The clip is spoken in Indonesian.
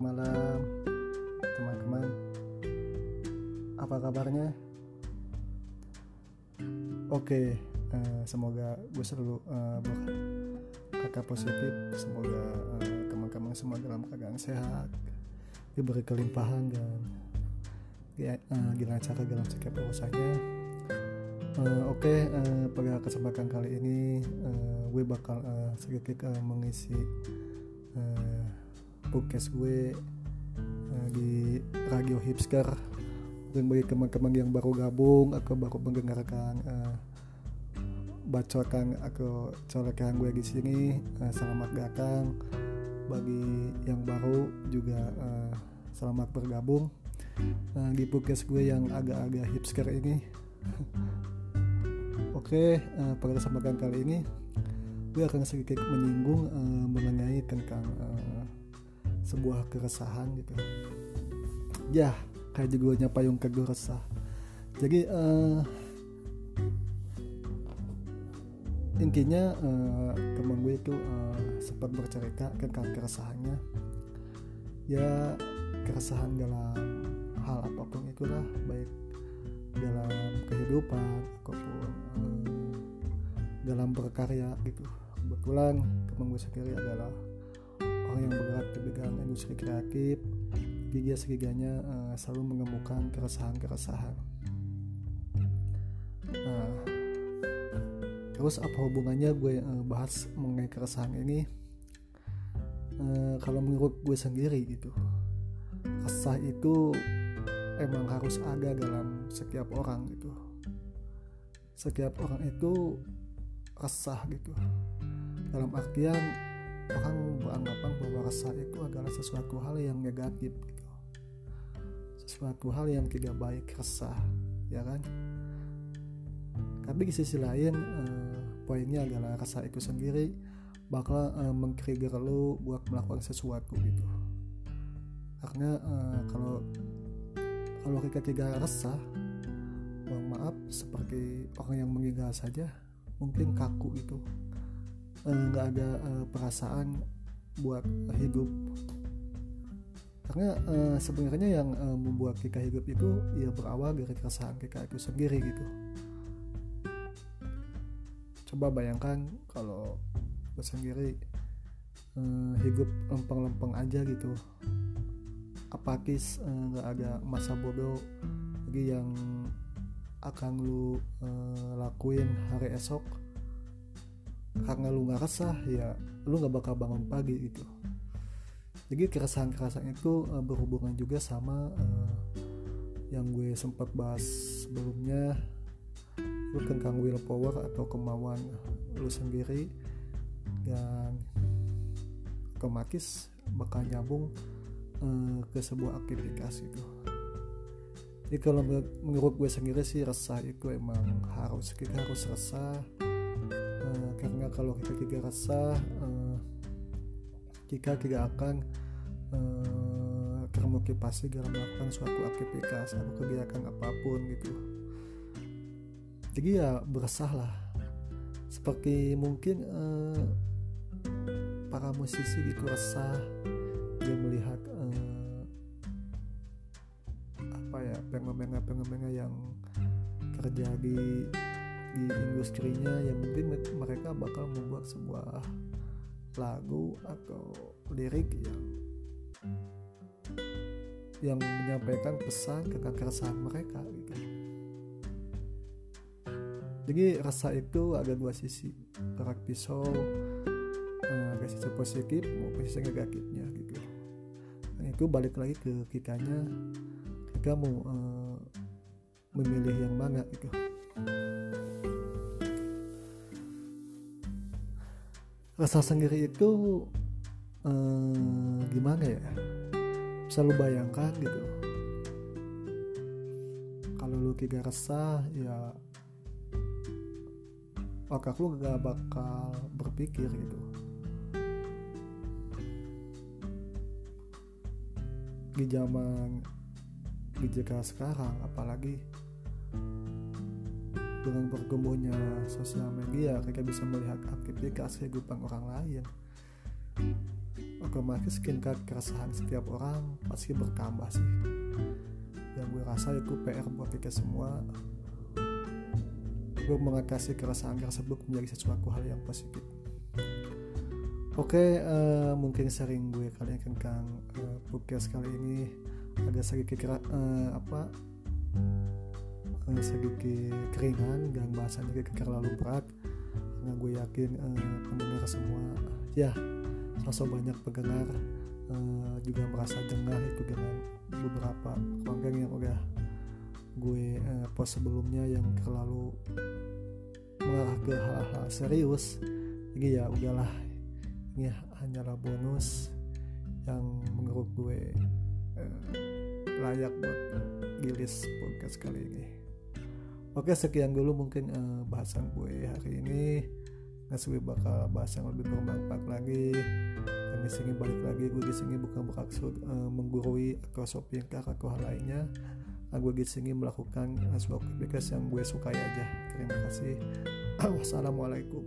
malam teman-teman. Apa kabarnya? Oke uh, semoga gue selalu uh, berkata positif. Semoga uh, teman-teman semua dalam keadaan sehat diberi kelimpahan dan uh, dilancarkan dalam setiap urusannya oke okay, pada kesempatan kali ini uh, gue bakal uh, sedikit uh, mengisi uh, podcast gue uh, di radio hipster. Dan bagi teman-teman yang baru gabung atau baru mendengarkan uh, bacotan atau colekan gue di sini uh, selamat datang. Bagi yang baru juga uh, selamat bergabung uh, di podcast gue yang agak-agak hipster ini. Oke, uh, pada kesempatan kali ini gue akan sedikit menyinggung uh, mengenai tentang uh, sebuah keresahan gitu. Ya kayak judulnya payung teguh resah. Jadi uh, intinya uh, teman gue itu uh, sempat bercerita tentang keresahannya. Ya keresahan dalam hal apa pun itulah baik dalam kehidupan ataupun uh, dalam berkarya gitu. Kebetulan teman gue sendiri adalah orang yang bergerak di bidang industri kreatif Giga segiganya uh, selalu menemukan keresahan-keresahan. Nah, terus apa hubungannya gue uh, bahas mengenai keresahan ini? Uh, kalau menurut gue sendiri gitu resah itu emang harus ada dalam setiap orang gitu. Setiap orang itu resah gitu. Dalam artian orang beranggapan bahwa rasa itu adalah sesuatu hal yang negatif gitu. sesuatu hal yang tidak baik resah ya kan? Tapi di sisi lain eh, poinnya adalah rasa itu sendiri bakal eh, mengtrigger lo buat melakukan sesuatu gitu. Karena eh, kalau kalau kita tidak resah mohon maaf seperti orang yang meninggal saja mungkin kaku Eh, nggak uh, ada uh, perasaan buat hidup. Karena uh, sebenarnya yang uh, membuat kita hidup itu ya berawal dari keresahan kita itu sendiri gitu. Coba bayangkan kalau sendiri uh, hidup lempeng-lempeng aja gitu. Apatis nggak uh, ada masa bodoh jadi yang akan lu uh, lakuin hari esok karena lu nggak resah ya lu nggak bakal bangun pagi gitu. Jadi keresahan-keresahan itu uh, berhubungan juga sama uh, yang gue sempat bahas sebelumnya lu tentang willpower atau kemauan lu sendiri. Dan otomatis bakal nyambung uh, ke sebuah aktivitas itu jadi kalau menurut gue sendiri sih resah itu emang harus kita harus resah karena kalau kita tidak rasa uh, kita tidak akan uh, termotivasi dalam melakukan suatu aktivitas atau kegiatan apa pun gitu. Jadi ya beresahlah seperti mungkin uh, para musisi gitu resah dia melihat uh, apa ya pengen-pengen yang kerja di industrinya yang mungkin mereka bakal membuat sebuah lagu atau lirik yang yang menyampaikan pesan tentang keresahan mereka gitu. Jadi rasa itu ada dua sisi, kerak pisau, uh, sisi positif maupun sisi negatifnya gitu. Dan itu balik lagi ke kitanya, kita mau uh, memilih yang mana gitu. Rasa sendiri itu eh, gimana ya? Bisa lu bayangkan gitu. Kalau lu tiga resah ya otak lu gak bakal berpikir gitu. Di zaman digital sekarang apalagi dengan bertumbuhnya sosial media kita bisa melihat aktivitas kehidupan orang lain. Otomatis tingkat keresahan setiap orang pasti bertambah sih. Dan gue rasa itu PR buat kita semua. Gue mengatasi keresahan tersebut menjadi sesuatu hal yang positif. Oke uh, mungkin sering gue kali tentang uh, podcast kali ini. Agak sedikit uh, apa sedikit keringan dan bahasanya terlalu berat. Karena gue yakin uh, pendengar semua ya sosok banyak pendengar uh, juga merasa dengar itu dengan beberapa konten yang udah gue uh, post sebelumnya yang terlalu mengarah ke hal-hal serius. Jadi ya udahlah. Ini hanyalah bonus yang menurut gue uh, layak buat gilis podcast kali ini oke sekian dulu mungkin uh, bahasan gue hari ini. Ngasih bakal bahas yang lebih bermanfaat lagi. Dan di sini balik lagi gue di sini bukan bermaksud uh, menggurui atau shopping atau hal lainnya. Nah, gue di sini melakukan uh, sebuah aktivitas yang gue sukai aja. Terima kasih. Wassalamualaikum